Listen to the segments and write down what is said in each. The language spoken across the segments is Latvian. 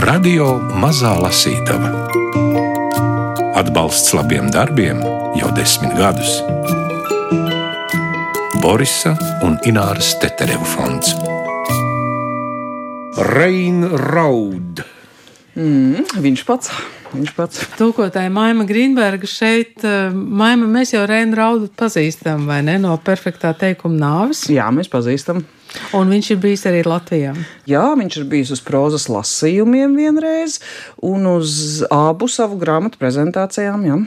Radio Mazā Lasītava. Atbalsts labiem darbiem jau desmit gadus. Borisa un Ināras Tetereva fonds. Rainraud. Mm, viņš pats. Viņš pats. Tūkotāja Maima Grīnberga šeit, eh, Maima, mēs jau Reinu Raudu pazīstam, vai ne, no perfektā teikuma nāves. Jā, mēs pazīstam. Un viņš ir bijis arī Latvijā. Jā, viņš ir bijis uz prozas lasījumiem vienreiz un uz abu savu grāmatu prezentācijām. Jā.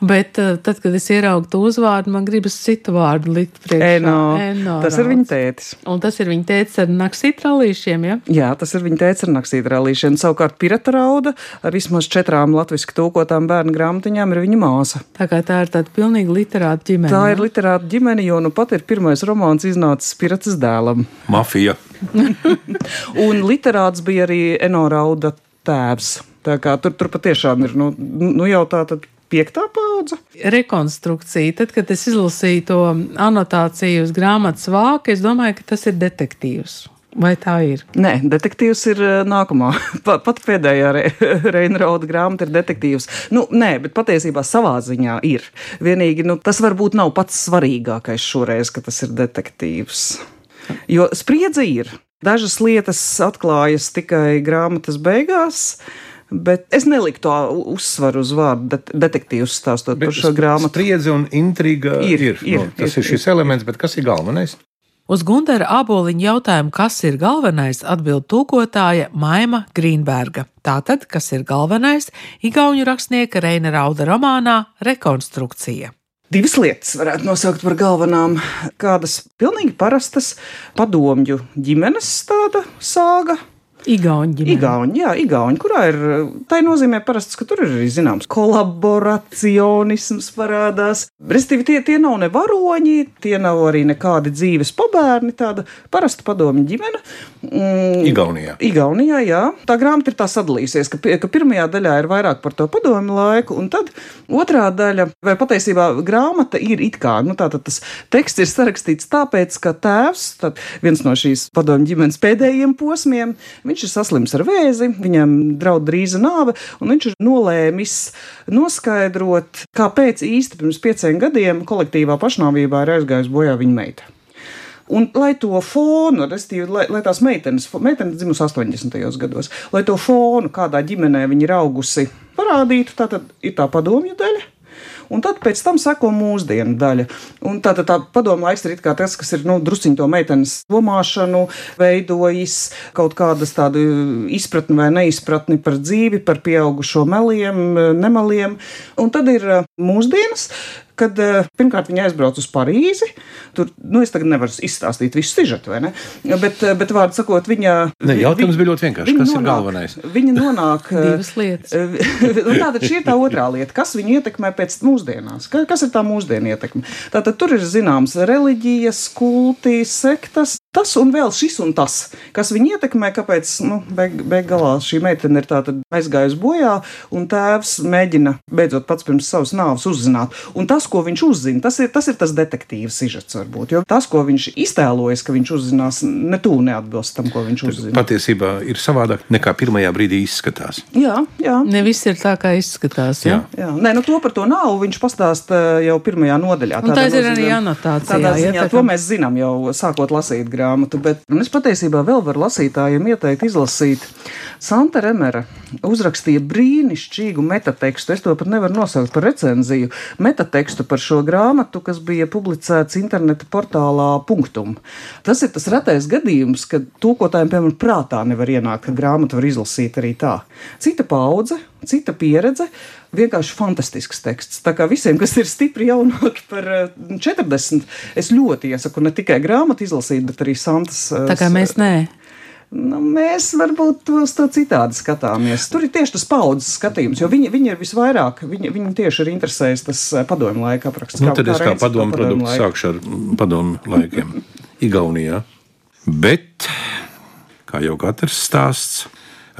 Bet uh, tad, kad es ieraugu to uzvārdu, man gribas citu vārdu likt priekšā. Eno, Eno tas ir viņa tētis. Un tas ir viņa tētis ar naksītralīšiem, ja? Jā, tas ir viņa tēvs ar naksītrālīšiem. Savukārt pirata rauda ar vismaz četrām latviešu tūkotām bērnu grāmatiņām ir viņa māsa. Tā kā tā ir tāda pilnīgi literāta ģimene. Tā ir literāta ģimene, jo nu pat ir pirmais romāns iznācis piratas dēlam. Mafija. Un literāts bija arī Eno Rauda tēvs. Tā kā tur, tur patiešām ir nu, nu jau tā tad piektā paudze. Rekonstrukcija. Tad, kad es izlasīju to anotāciju uz grāmatas vāka, es domāju, ka tas ir detektīvs. Vai tā ir? Nē, detektīvs ir nākamā. Pa- Pat pēdējā re, Reinrauda grāmata ir detektīvs. Nu, nē, bet patiesībā savā ziņā ir. Vienīgi nu, tas varbūt nav pats svarīgākais šoreiz, ka tas ir detektīvs. Jo spriedzi ir. Dažas lietas atklājas tikai grāmatas beigās. Bet es neliku to uzsvaru uz vārdu det detektīvs stāstot par šo grāmatu. Spriedzi un intriga Ir, ir. ir, nu, tas ir, ir šis elements, bet kas ir galvenais? Uz Gunara aboliņa jautājumu, kas ir galvenais, atbild tūkotāja Maima Grīnberga. Tātad, kas ir galvenais, Igaunijas rakstnieka Reina Rauda romānā Rekonstrukcija. Divas lietas varētu nosaukt par galvenām. Kādas pilnīgi parastas padomju ģimenes tāda sāga. Igauni. Igauni, jā, Igauni, kurā ir. Tā nozīmē, parasts, ka tur ir arī zināms kolaboracionisms parādās. Respektīvi, tie, tie nav ne varoņi, tie nav arī nekādi dzīves pabērni, tāda parasta padomju ģimene. Mm, Igaunijā. Igaunijā, jā. Tā grāmata ir tā sadalījusies, ka, pie- ka pirmajā daļā ir vairāk par to padomu laiku, un tad otrā daļa, vai patiesībā grāmata ir it kā, nu tātad tas teksts ir sarakstīts tāpēc, ka tēvs, tad viens no šīs padomu ģimenes pēdējiem posmiem, viņš ir saslims ar vēzi, viņam draud drīza nāve, un viņš ir nolēmis noskaidrot, kāpēc īsti pirms pieciem gadiem kolektīvā pašnāvībā ir aizgājusi bojā viņa meita. Un, lai to fonu, respektīvi, lai, lai tās meitenes, meitenes dzimusi 80. gados, lai to fonu, kādā ģimenē viņa ir augusi, parādītu, tā tad ir tā padomju daļa. Un tad pēc tam seko mūsdienu daļa. Un tā, tā, tā padomu laiks ir tas, kas ir nu, drusciņš to meitenes domāšanu, veidojis kaut kādas tādu izpratni vai neizpratni par dzīvi, par pieaugušo meliem, nemeliem. Un tad ir mūsdienas, kad eh, pirmkārt viņa aizbrauc uz Parīzi. Tur, nu, es tagad nevaru izstāstīt visu sižetu, vai ne? Bet, eh, bet vārdu sakot, viņa. Ne, jautājums bija ļoti vienkāršs. viņa Kas ir nonāk- galvenais? Viņa nonāk. eh, Divas lietas. Un Tātad šī ir tā otrā lieta, kas viņu ietekmē pēc mūsdienās. Ka- Kas ir tā mūsdienu ietekme? Tātad tur ir zināms reliģijas, kulti, sektas. Tas un vēl šis un tas, kas viņu ietekmē, kāpēc nu, beig, beig galā šī meitene ir tātad aizgājusi bojā, un tēvs mēģina beidzot pats pirms savas nāves uzzināt. Un tas, ko viņš uzzina, tas ir tas, ir tas detektīvs sižets varbūt. Jo tas, ko viņš iztēlojas, ka viņš uzzinās, ne tuvu neatbilst tam, ko viņš uzzina. Patiesībā ir savādāk nekā pirmajā brīdī izskatās. Jā, jā. Ne viss ir tā, kā izskatās. Ja? Jā. Jā, nē, nu to par to nav. Viņš pastāsta jau pirmajā nodaļā. Tā ir arī anotācijā, Tādā ja, ziņā tā to kā- mēs zinām jau sākot lasīt grāmatu, bet un es patiesībā vēl varu lasītājiem ieteikt izlasīt. Santa Remera uzrakstīja brīnišķīgu metatekstu. Es to pat nevaru nosaukt par recenziju. Metatekstu par šo grāmatu, kas bija publicēts interneta portālā Punktum. Tas ir tas retais gadījums, kad tūkotājiem, piemēram, prātā nevar ienākt, ka grāmatu var izlasīt arī tā. Cita paudze, cita pieredze, vienkārši fantastisks teksts. Tā kā visiem, kas ir stipri jaunāki par eh, 40, es ļoti iesaku ne tikai grāmatu izlasīt, bet arī Santas. eh, Tā kā mēs nē. Nu, mēs varbūt uz to citādi skatāmies. Tur ir tieši tas paudzes skatījums, jo viņi, viņi ir visvairāk, viņi, viņi tieši ir interesējas tas eh, padomju laika apraksts. Nu, tad es kā Reins par padomu produktu laiku. sākšu ar padomu laikiem Igaunijā. Bet, kā jau katrs stāsts,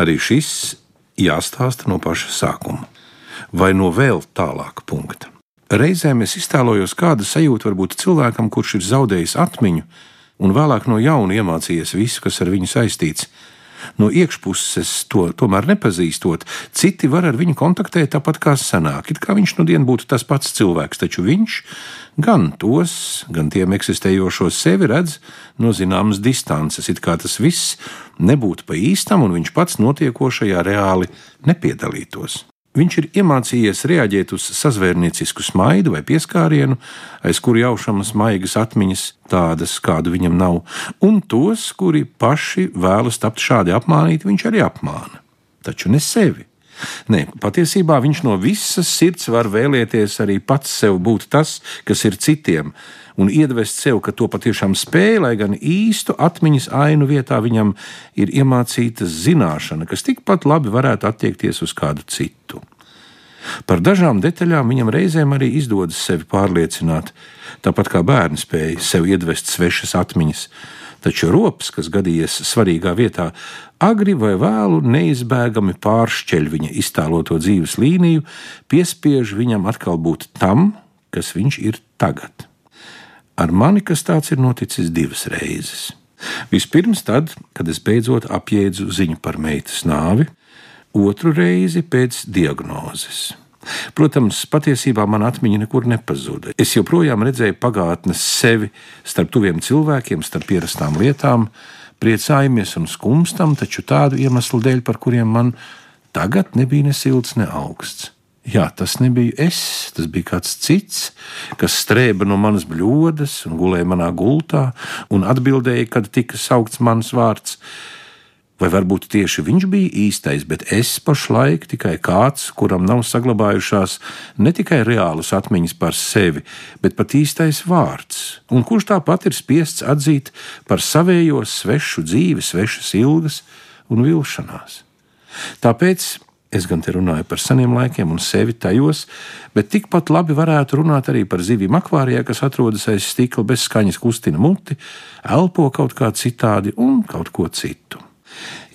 arī šis jāstāsta no paša sākuma vai no vēl tālāka punkta. Reizēm es iztēlojos, kāda sajūta var būt cilvēkam, kurš ir zaudējis atmiņu un vēlāk no jauna iemācījies visu, kas ar viņu saistīts, no iekšpuses to tomēr nepazīstot, citi var ar viņu kontaktēt tāpat kā senāk. It kā viņš nu dien būtu tas pats cilvēks, taču viņš gan tos, gan tiem eksistējošos sevi redz no zināmas distances, it kā tas viss nebūtu pa īstam un viņš pats notiekošajā reāli nepiedalītos. Viņš ir iemācījies reaģēt uz sazvērniecisku smaidu vai pieskārienu, aiz kura jaušamas maigas atmiņas, tādas, kādu viņam nav, un tos, kuri paši vēlas tapt šādi apmānīti, viņš arī apmāna. Taču ne sevi. Nē, patiesībā viņš no visas sirds var vēlēties arī pats sev būt tas, kas ir citiem, un iedvest sev, ka to patiešām spēj, lai gan īstu atmiņas ainu vietā viņam ir iemācīta zināšana, kas tikpat labi varētu attiekties uz kādu citu. Par dažām detaļām viņam reizēm arī izdodas sevi pārliecināt, tāpat kā bērni spēja sev iedvest svešas atmiņas. Taču rops, kas gadījies svarīgā vietā, agri vai vēlu neizbēgami pāršķeļ viņa iztēloto dzīves līniju, piespiež viņam atkal būt tam, kas viņš ir tagad. Ar mani kas tāds ir noticis divas reizes. Vispirms, tad, kad es beidzot apjēdzu ziņu par meitas nāvi, otru reizi pēc diagnozes. Protams, patiesībā man atmiņa nekur nepazuda. Es joprojām redzēju pagātnes sevi starp tuviem cilvēkiem, starp pierastām lietām, priecājamies un skumstam, taču tādu iemeslu dēļ, par kuriem man tagad nebija ne silts, ne augsts. Jā, tas nebija es, tas bija kāds cits, kas strēba no manas bļodas un gulēja manā gultā un atbildēja, kad tika saukts mans vārds. Vai varbūt tieši viņš bija īstais, bet es pašlaik tikai kāds, kuram nav saglabājušās ne tikai reālas atmiņas par sevi, bet pat īstais vārds, un kurš tāpat ir spiests atzīt par savējo svešu dzīvi, svešas ilgas un vilšanās. Tāpēc Es gan te runāju par seniem laikiem un sevi tajos, bet tikpat labi varētu runāt arī par zivīm akvārijā, kas atrodas aiz stikla bez skaņas, kustina muti, elpo kaut kā citādi un kaut ko citu.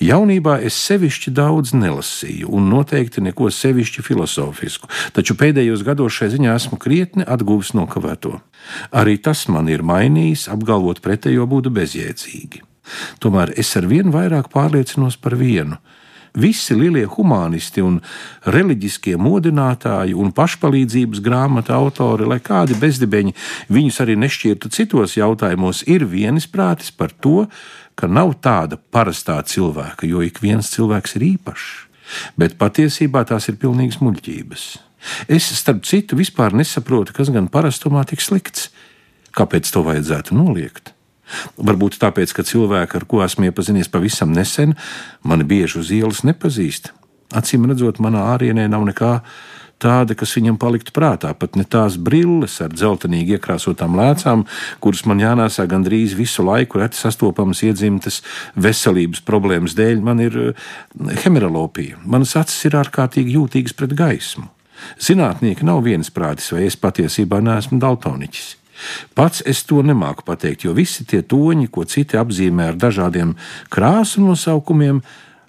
Jaunībā es sevišķi daudz nelasīju, un noteikti neko sevišķi filozofisku, taču pēdējos gados šai ziņā esmu krietni atguvis nokavēto. Arī tas man ir mainījis, apgalvot pretējo būtu bezjēdzīgi. Tomēr es ar vien vairāk pārliecinos par vienu Visi lielie humanisti un reliģiskie modinātāji un pašpalīdzības grāmatu autori, lai kādi bezdibeņi viņus arī nešķirtu citos jautājumos, ir vienisprātis par to, ka nav tāda parastā cilvēka, jo ik viens cilvēks ir īpašs. Bet patiesībā tās ir pilnīgas muļķības. Es, starp citu, vispār nesaprotu, kas gan parastumā tik slikts. Kāpēc to vajadzētu noliegt? Varbūt tāpēc, ka cilvēki, ar ko esmu iepazinies pavisam nesen, mani bieži uz ielas nepazīst. Acīm redzot, manā ārienē nav nekā tāda, kas viņam paliktu prātā. Pat ne tās brilles ar dzeltenīgi iekrāsotām lēcām, kuras man jānēsā gandrīz visu laiku, reti sastopamas iedzimtas veselības problēmas dēļ, man ir eh, hemerolopija. Manas acis ir ārkārtīgi jūtīgas pret gaismu. Zinātnieki nav viensprātis, vai es patiesībā neesmu daltoniķis. Pats es to nemāku pateikt, jo visi tie toņi, ko citi apzīmē ar dažādiem krāsu nosaukumiem,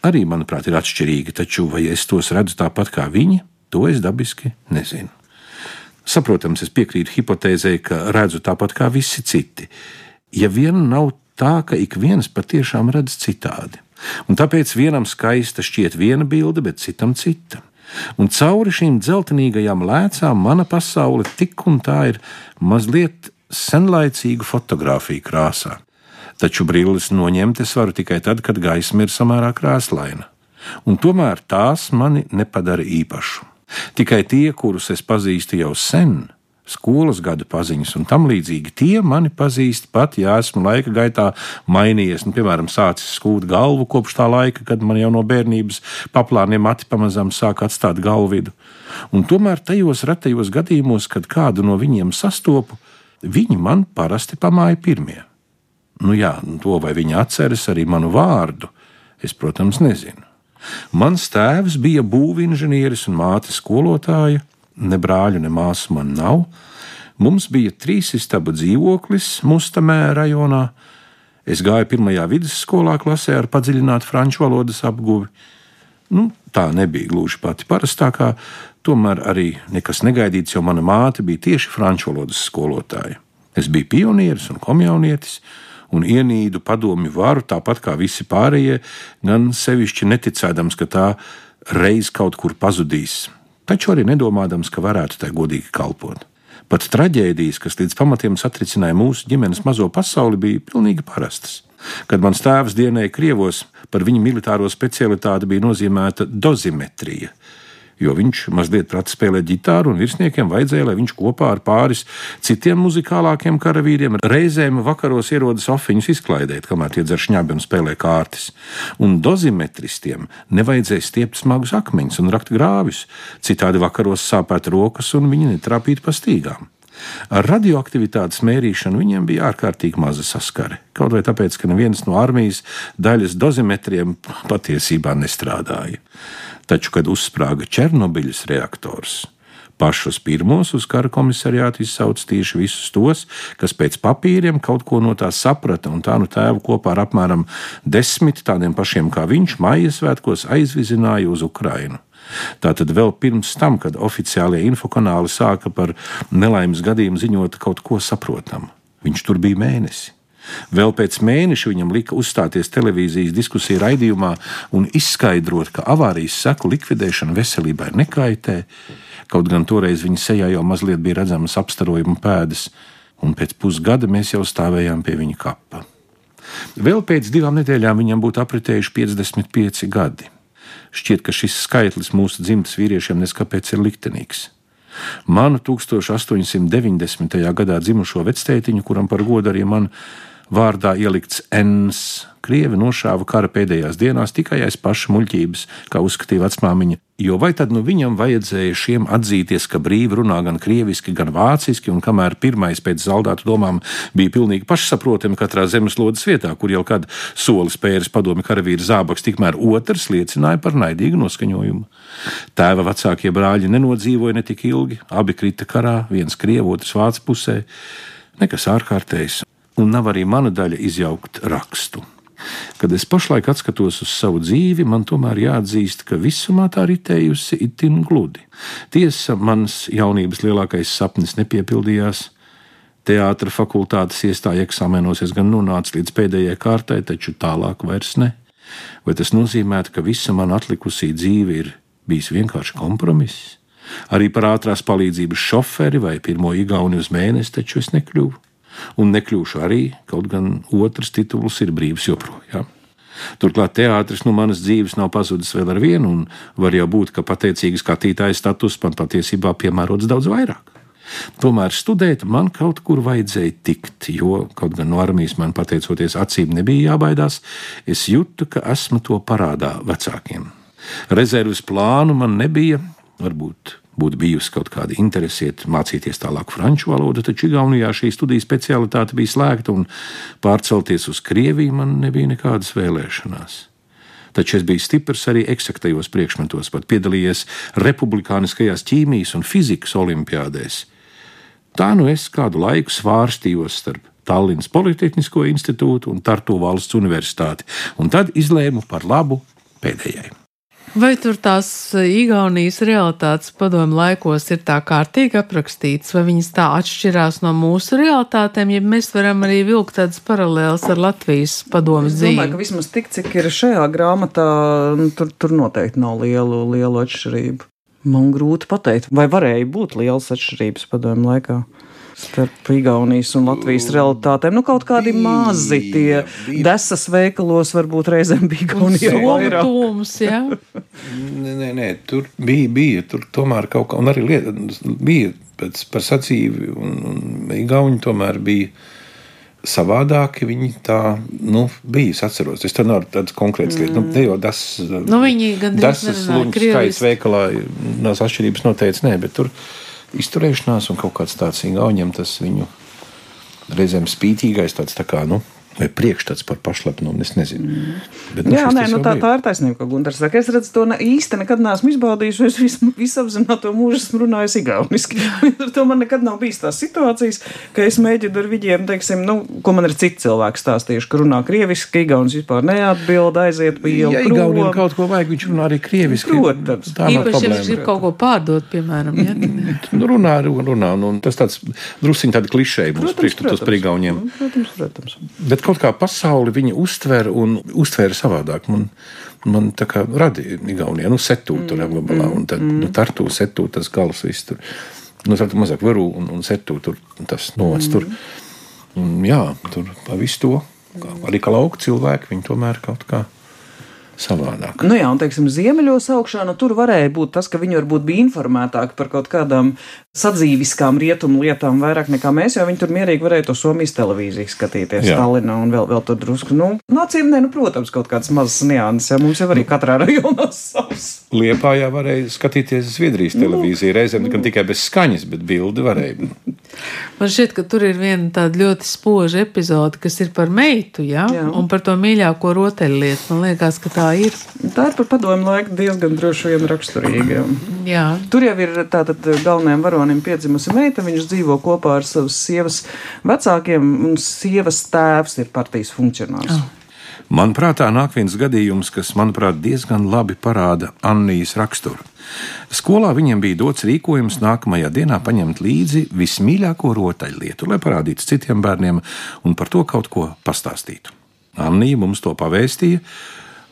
arī, manuprāt, ir atšķirīgi. Taču vai es tos redzu tāpat kā viņi, to es dabiski nezinu. Saprotams, es piekrītu hipotēzei, ka redzu tāpat kā visi citi. Ja vien nav tā, ka ik viens patiešām redz citādi. Un tāpēc vienam skaista šķiet viena bilde, bet citam cita un cauri šīm dzeltenīgajām lēcām mana pasaule tik un tā ir mazliet senlaicīgu fotografiju krāsā. Taču brilles noņemt es varu tikai tad, kad gaisma ir samērā krāsaina, un tomēr tās mani nepadara īpašu. Tikai tie, kurus es pazīstu jau sen, skolas gadu paziņas un tam līdzīgi. Tie mani pazīst pat, ja esmu laika gaitā mainījies, nu, piemēram, sācis skūt galvu kopš tā laika, kad man jau no bērnības paplāniem mati pamazām sāk atstāt galvidu. Un tomēr tajos retajos gadījumos, kad kādu no viņiem sastopu, viņi man parasti pamāja pirmie. Nu jā, to vai viņi atceras arī manu vārdu, es, protams, nezinu. Mans tēvs bija būvinženieris un māte skolotāja, ne brāļu, ne māsu man nav. Mums bija trīs istabu dzīvoklis Mustamē rajonā. Es gāju pirmajā vidusskolā klasē ar padziļinātu franču valodas apguvi. Nu, tā nebija gluži pati parastākā, tomēr arī nekas negaidīts, jo mana māte bija tieši franču valodas skolotāja. Es biju pionieris un komjaunietis, un ienīdu padomju varu, tāpat kā visi pārējie, gan sevišķi neticēdams, ka tā reiz kaut kur pazudīs, taču arī nedomādams, ka varētu tai godīgi kalpot. Pat traģēdijas, kas līdz pamatiem satricināja mūsu ģimenes mazo pasauli, bija pilnīgi parastas. Kad mans tēvs dienēja Krievos, par viņa militāro specialitāti bija nozīmēta dozimetrija, jo viņš mazliet prata spēlēt ģitāru, un virsniekiem vajadzēja, lai viņš kopā ar pāris citiem muzikālākiem karavīriem reizēm vakaros ierodas ofiņus izklaidēt, kamēr tie dzer šņabi un spēlē kārtas. Un dozimetristiem nevajadzēja stiept smagus akmeņus un rakt grāvis, citādi vakaros sāpēt rokas un viņi netrāpītu pa stīgām. Ar radioaktivitātes mērīšanu viņiem bija ārkārtīgi maza saskare. Kaut vai tāpēc, ka neviens no armijas daļas dozimetriem patiesībā nestrādāja. Taču, kad uzsprāga Černobiļas reaktors, pašus pirmos uz kara komisariātu izsauc tieši visus tos, kas pēc papīriem kaut ko no tā saprata, un tā nu tēvu kopā ar apmēram desmit tādiem pašiem kā viņš maija svētkos aizvizināja uz Ukrainu. Tātad vēl pirms tam, kad oficiālie infokanāli sāka par nelaimes gadījumu ziņot kaut ko saprotamu, viņš tur bija mēnesi. Vēl pēc mēneša viņam lika uzstāties televīzijas diskusiju raidījumā un izskaidrot, ka avārijas seku likvidēšana veselībai nekaitē, kaut gan toreiz viņa sejā jau mazliet bija redzamas apstarojuma pēdas, un pēc pusgada mēs jau stāvējām pie viņa kapa. Vēl pēc divām nedēļām viņam būtu apritējuši 55 gadi. Šķiet, ka šis skaitlis mūsu dzimtas vīriešiem neskapēc ir liktenīgs. Manu 1890. gadā dzimušo vectētiņu, kuram par godu arī man vārdā ielikts N. Krievi nošāva kara pēdējās dienās tikai aiz paša muļķības, kā uzskatīja vecmāmiņa. Jo vai tad nu viņam vajadzēja šiem atzīties, ka brīvi runā gan krieviski, gan vāciski, un kamēr pirmais pēc zaldātu domām bija pilnīgi pašsaprotami katrā zemeslodes vietā, kur jau kad solis pēras padomi karavīra zābaks, tikmēr otrs liecināja par naidīgu noskaņojumu. Tēva vecākie brāļi nenodzīvoja ne tik ilgi, abi krita karā, viens krievu, otrs vācu pusē. Nekas ārkārtējs un nav arī mana daļa izjaukt rakstu. Kad es pašlaik skatos uz savu dzīvi, man tomēr jāatzīst, ka visumā tā ritējusi itin gludi. Tiesa, mans jaunības lielākais sapnis nepiepildījās. Teātras fakultātes iestāja eksāmenos, es gan nonācu līdz pēdējai kārtai, taču tālāk vairs ne. Vai tas nozīmē, ka visa man atlikusī dzīve ir bijis vienkārši kompromiss? Arī par ātrās palīdzības šoferi vai pirmo igauni uz mēnesi taču es nekļuvu un nekļūšu arī, kaut gan otrs tituls ir brīvs joprojām. Turklāt teātris no manas dzīves nav pazudis vēl ar vienu, un var jau būt, ka pateicīga skatītāja status man patiesībā piemērots daudz vairāk. Tomēr studēt man kaut kur vajadzēja tikt, jo, kaut gan no armijas man pateicoties acīm nebija jābaidās, es jūtu, ka esmu to parādā vecākiem. Rezerves plānu man nebija, varbūt būtu bijusi kaut kāda interese mācīties tālāk franču valodu, taču Igaunijā šī studiju specialitāte bija slēgta un pārcelties uz Krieviju man nebija nekādas vēlēšanās. Taču es biju stiprs arī eksaktajos priekšmetos, pat piedalījies republikāniskajās ķīmijas un fizikas olimpiādēs. Tā nu es kādu laiku svārstījos starp Tallinas Politehnisko institūtu un Tartu valsts universitāti, un tad izlēmu par labu pēdējai. Vai tur tās eh, Igaunijas realitātes padomu laikos ir tā kārtīgi aprakstīts, vai viņas tā atšķirās no mūsu realitātēm, ja mēs varam arī vilkt tādas paralēlas ar Latvijas padomu dzīvi? Es domāju, ka vismaz tik, cik ir šajā grāmatā, nu, tur, tur noteikti nav lielu, lielu atšķirību. Man grūti pateikt, vai varēja būt lielas atšķirības padomu laikā starp Igaunijas un Latvijas realitātēm. Nu, kaut kādi bija, mazi tie bija. desas veikalos varbūt reizēm bija Igaunijā vairāk. Tūms, jā. nē, nē, nē, tur bija, bija, tur tomēr kaut kā, un arī lieta, bija pēc par sacīvi, un, un Igauni tomēr bija savādāki. Viņi tā nu, bija. Es atceros, tas nav tāds konkrēts lietas. Nu, mm. Nu, jau tas, nu, viņi gandrīz slūņu skaits veikalā, tās atšķirības noteikti nē, bet tur izturēšanās un kaut kāds tāds īņķis, viņu reizēm spītīgais, tāds tā kā. Nu, Vai priekšstats par pašlepnumu, es nezinu. Mm. Bet, nu, Jā, nē, nu, tā, tā ir taisnība, ka Gunārs saka, es redzu to ne, īsti nekad neesmu izbaudījis, jo es visu, visu apzināto mūžu esmu runājis igauniski. Ar to man nekad nav bijis tās situācijas, ka es mēģinu ar viņiem, teiksim, nu, ko man ir citi cilvēki stāstījuši, ka runā krieviski, ka igaunis vispār neatbild, aiziet pa ielu. Ja igaunim kaut ko vajag, viņš runā arī krieviski. Protams. Tā Īpaši, ja viņš grib kaut ko pārdot, piemēram. Ja? nu, runā, runā, un tas tāds drusiņ tādi klišēji mums priekšstatos par igauniem. Protams, protams. Bet Bet kaut kā pasauli viņa uztver un uztvēra savādāk. Man, man tā kā radīja Igaunijā, nu, setū tur apgabalā, un tad, nu, tartū, setū, tas gals viss tur. Nu, tad mazāk varu un, un setū tur, tas novads tur. Un, jā, tur pa visu to, kā, arī kā lauka cilvēki, viņi tomēr kaut kā savādāk. Nu jā, un teiksim, ziemeļos augšā, nu tur varēja būt tas, ka viņi varbūt bija informētāki par kaut kādām sadzīviskām rietumu lietām vairāk nekā mēs, jo viņi tur mierīgi varēja to Somijas televīziju skatīties jā. Stalinā un vēl, vēl tur drusku, nu, nācīm ne, nu, protams, kaut kāds mazs nianses, ja mums jau arī katrā rajonā savs. Liepājā varēja skatīties Zviedrijas nu, televīziju, reizēm nu. tikai bez skaņas, bet bildi varēja. Man šķiet, ka tur ir viena tāda ļoti spoža epizode, kas ir par meitu, ja? Jā. un par to mīļāko rotaļlietu. Man liekas, ka tā ir. Tā ir par padomu laiku diezgan droši vien raksturīga. Jā. Tur jau ir tātad galvenajam varonim piedzimusi meita, viņš dzīvo kopā ar savas sievas vecākiem, un sievas tēvs ir partijas funkcionārs. Oh. Manuprāt, nāk viens gadījums, kas, manuprāt, diezgan labi parāda Annijas raksturu. Skolā viņiem bija dots rīkojums nākamajā dienā paņemt līdzi vismīļāko rotaļlietu, lai parādītu citiem bērniem un par to kaut ko pastāstītu. Annija mums to pavēstīja,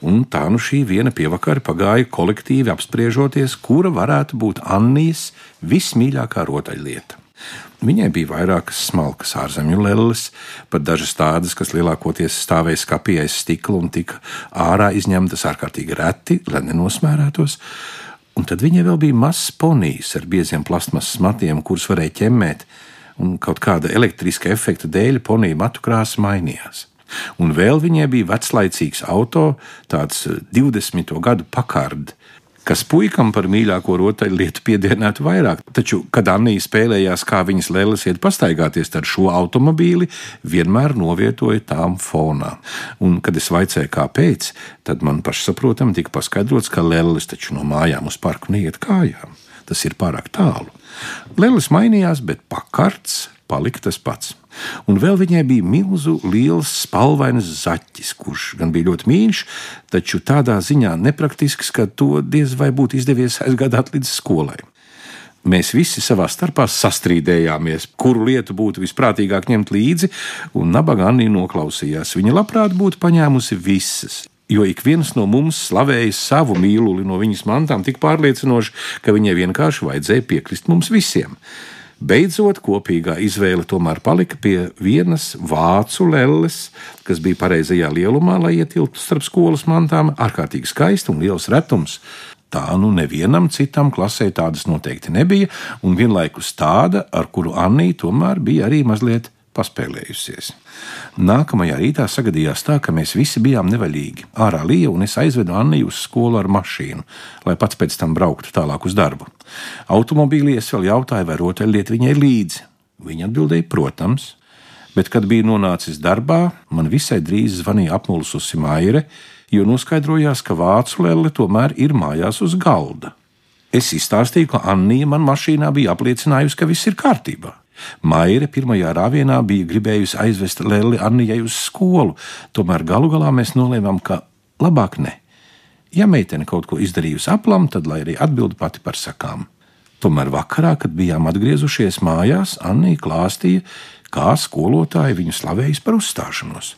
un tā nu šī viena pievakara pagāja kolektīvi apspriežoties, kura varētu būt Annijas vismīļākā rotaļlieta. Viņai bija vairākas smalkas ārzemju lelles, pat dažas tādas, kas lielākoties stāvēja skapī aiz stikla un tika ārā izņemtas ārkārtīgi reti, lai nenosmērētos. Un tad viņai vēl bija mazs ponijs ar bieziem plasmasas matiem, kurus varēja ķemmēt, un kaut kāda elektriska efekta dēļ ponija matu krāsa mainījās. Un vēl viņai bija veclaicīgs auto, tāds 20. gadu pakārds, kas puikam par mīļāko rotaļlietu piedienētu vairāk. Taču, kad Anija spēlējās, kā viņas lēlas iet pastaigāties ar šo automobīli, vienmēr novietoja tām fonā. Un, kad es vaicāju, kāpēc, tad man pašsaprotami tika paskaidrots, ka lēlas taču no mājām uz parku neiet kājām. Tas ir pārāk tālu. Lēlas mainījās, bet pakarts palika tas pats. Un vēl viņai bija milzu liels spalvains zaķis, kurš gan bija ļoti mīļš, taču tādā ziņā nepraktisks, ka to diez vai būtu izdevies aizgādāt līdz skolai. Mēs visi savā starpā sastrīdējāmies, kuru lietu būtu visprātīgāk ņemt līdzi, un nabaga Anī noklausījās. Viņa labprāt būtu paņēmusi visas, jo ik viens no mums slavēja savu mīluli no viņas mantām tik pārliecinoši, ka viņai vienkārši vajadzēja piekrist mums visiem. Beidzot, kopīgā izvēle tomēr palika pie vienas vācu lelles, kas bija pareizajā lielumā, lai ietilptu starp skolas mantām, ārkārtīgi skaisti un liels retums. Tā nu nevienam citam klasē tādas noteikti nebija, un vienlaikus tāda, ar kuru Annija tomēr bija arī mazliet paspēlējusies. Nākamajā rītā sagadījās tā, ka mēs visi bijām nevaļīgi. Ārā lija, un es aizvedu Anniju uz skolu ar mašīnu, lai pats pēc tam brauktu tālāk uz darbu. Automobīlī es vēl jautāju, vai rotaļlieta viņai līdzi. Viņa atbildēja, protams, bet, kad bija nonācis darbā, man visai drīz zvanīja apmulsusi Maire, jo noskaidrojās, ka vācu lelle tomēr ir mājās uz galda. Es izstāstīju, ka Annija man mašīnā bija apliecinājusi, ka viss ir kārtībā. Maija pirmajā rāvienā bija gribējusi aizvest Lelli Annijai uz skolu, tomēr galu galā mēs nolēmām, ka labāk ne. Ja meitene kaut ko izdarījusi aplam, tad lai arī atbild pati par sakām. Tomēr vakarā, kad bijām atgriezušies mājās, Annija klāstīja, kā skolotāja viņu slavējas par uzstāšanos.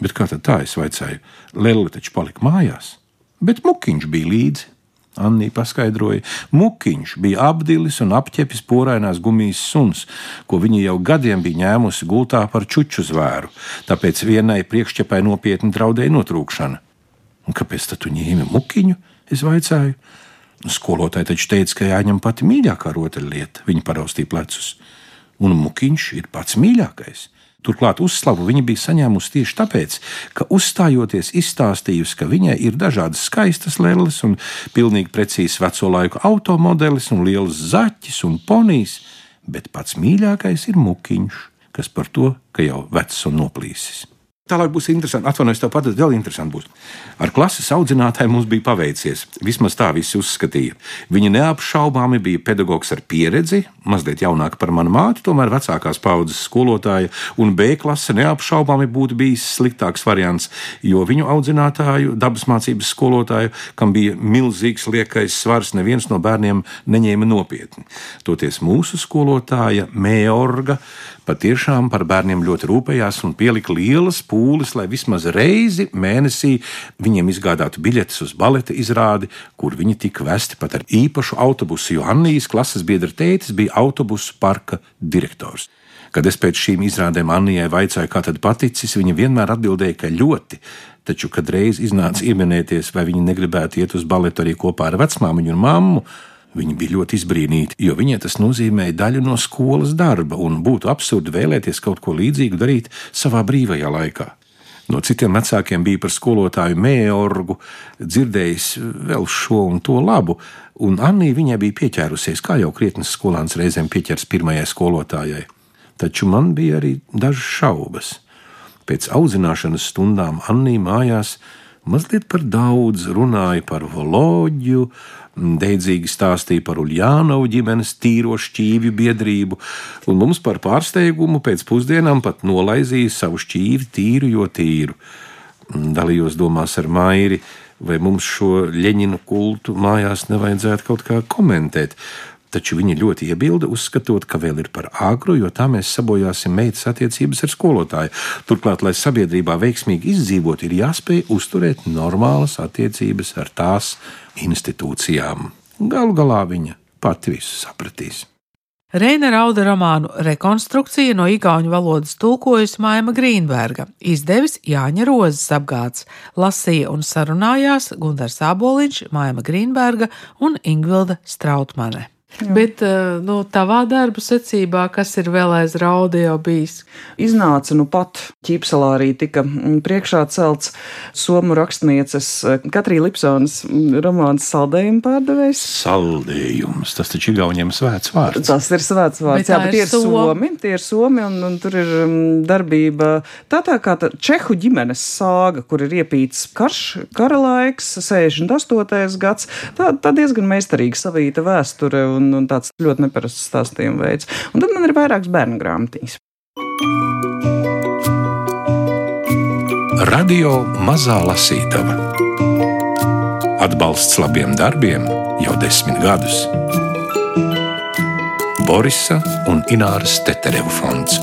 Bet kā tad tā es vaicāju, Lelli taču palika mājās, bet mukiņš bija līdzi. Annija paskaidroja, mukiņš bija apdilis un apķepis porainās gumijas suns, ko viņa jau gadiem bija ņēmusi gultā par čuču zvēru, tāpēc vienai priekšķepai nopietni draudēja notrūkšana. Un kāpēc tu ņēmi mukiņu? Es vaicāju. Skolotāja taču teica, ka jāņem pati mīļākā rotaļlieta, viņa paraustīja plecus. Un mukiņš ir pats mīļākais. Turklāt uzslavu viņa bija saņēmusi tieši tāpēc, ka uzstājoties izstāstījusi, ka viņai ir dažādas skaistas lēles un pilnīgi precīzs veco laiku automodelis un liels zaķis un ponijs, bet pats mīļākais ir mukiņš, kas par to, ka jau vecs un noplīsis. Tālāk būs interesanti. Atvainojos, tev patīk, vēl interesanti būs. Ar klases audzinātāju mums bija paveicies. Vismaz tā visi uzskatīja. Viņa neapšaubāmi bija pedagogs ar pieredzi, mazliet jaunāka par manu māti, tomēr vecākās paudzes skolotāja, un B klase neapšaubāmi būtu bijis sliktāks variants, jo viņu audzinātāju, dabas mācības skolotāju, kam bija milzīgs liekais svars, neviens no bērniem neņēma nopietni. Toties mūsu skolotāja Mēorga patiešām par bērniem ļoti rūpējās un pielika lielas pūles, lai vismaz reizi mēnesī viņiem izgādātu biļetes uz baleta izrādi, kur viņi tika vesti pat ar īpašu autobusu, jo Annijas klases biedra tētis bija autobusu parka direktors. Kad es pēc šīm izrādēm Annijai vaicāju, kā tad paticis, viņa vienmēr atbildēja, ka ļoti. Taču, kad reiz iznāca ieminēties, vai viņa negribētu iet uz baletu arī kopā ar vecmāmiņu un mammu, Viņa bija ļoti izbrīnīta, jo viņai tas nozīmēja daļu no skolas darba, un būtu absurdi vēlēties kaut ko līdzīgu darīt savā brīvajā laikā. No citiem vecākiem bija par skolotāju mēorgu, dzirdējis vēl šo un to labu, un Anija viņai bija pieķērusies, kā jau krietnes skolāns reizēm pieķers pirmajai skolotājai. Taču man bija arī dažas šaubas. Pēc audzināšanas stundām Anija mājās mazliet par daudz runāja par Voloģiju, deidzīgi stāstīja par Uljānovu ģimenes tīro šķīvju biedrību, un mums par pārsteigumu pēc pusdienām pat nolaizīja savu šķīvi tīru, jo tīru. Dalījos domās ar Mairi, vai mums šo leņķinu kultu mājās nevajadzētu kaut kā komentēt. Taču viņa ļoti iebilda, uzskatot, ka vēl ir par agru, jo tā mēs sabojāsim meitas attiecības ar skolotāju. Turklāt, lai sabiedrībā veiksmīgi izdzīvot, ir jāspēj uzturēt normālas attiecības ar tās institūcijām. Galu galā viņa pati visu sapratīs. Reina Rauda romānu rekonstrukcija no igauņu valodas tulkojusi Maima Grīnberga, izdevis Jāņa Rozes apgāds, lasīja un sarunājās Gundars Āboliņš, Maima Grīnberga un Ingvilda Strautmane. Jā. Bet eh, nu, tavā darba secībā, kas ir vēl aiz rauda jau bijis? Iznāca nu pat ķīpselā arī tika mm, priekšā celts somu rakstnieces eh, Katrī Lipsonas mm, romāns saldējuma pārdevējs. Saldējums, tas taču Igauniem svēts vārds. Tas ir svēts vārds, bet jā, bet tie ir somi, tie ir somi un, un tur ir um, darbība. Tā tā kā tā Čehu ģimenes sāga, kur ir iepīts karš, kara laiks, 68. gads, tā, tā diezgan meistarīgi savīta vēsture un, un tāds ļoti neparasts stāstījuma veids. Un tad man ir vairākas bērnu grāmatiņas. Radio Mazā Lasītava Atbalsts labiem darbiem jau desmit gadus. Borisa un Ināras Teterevu fonds.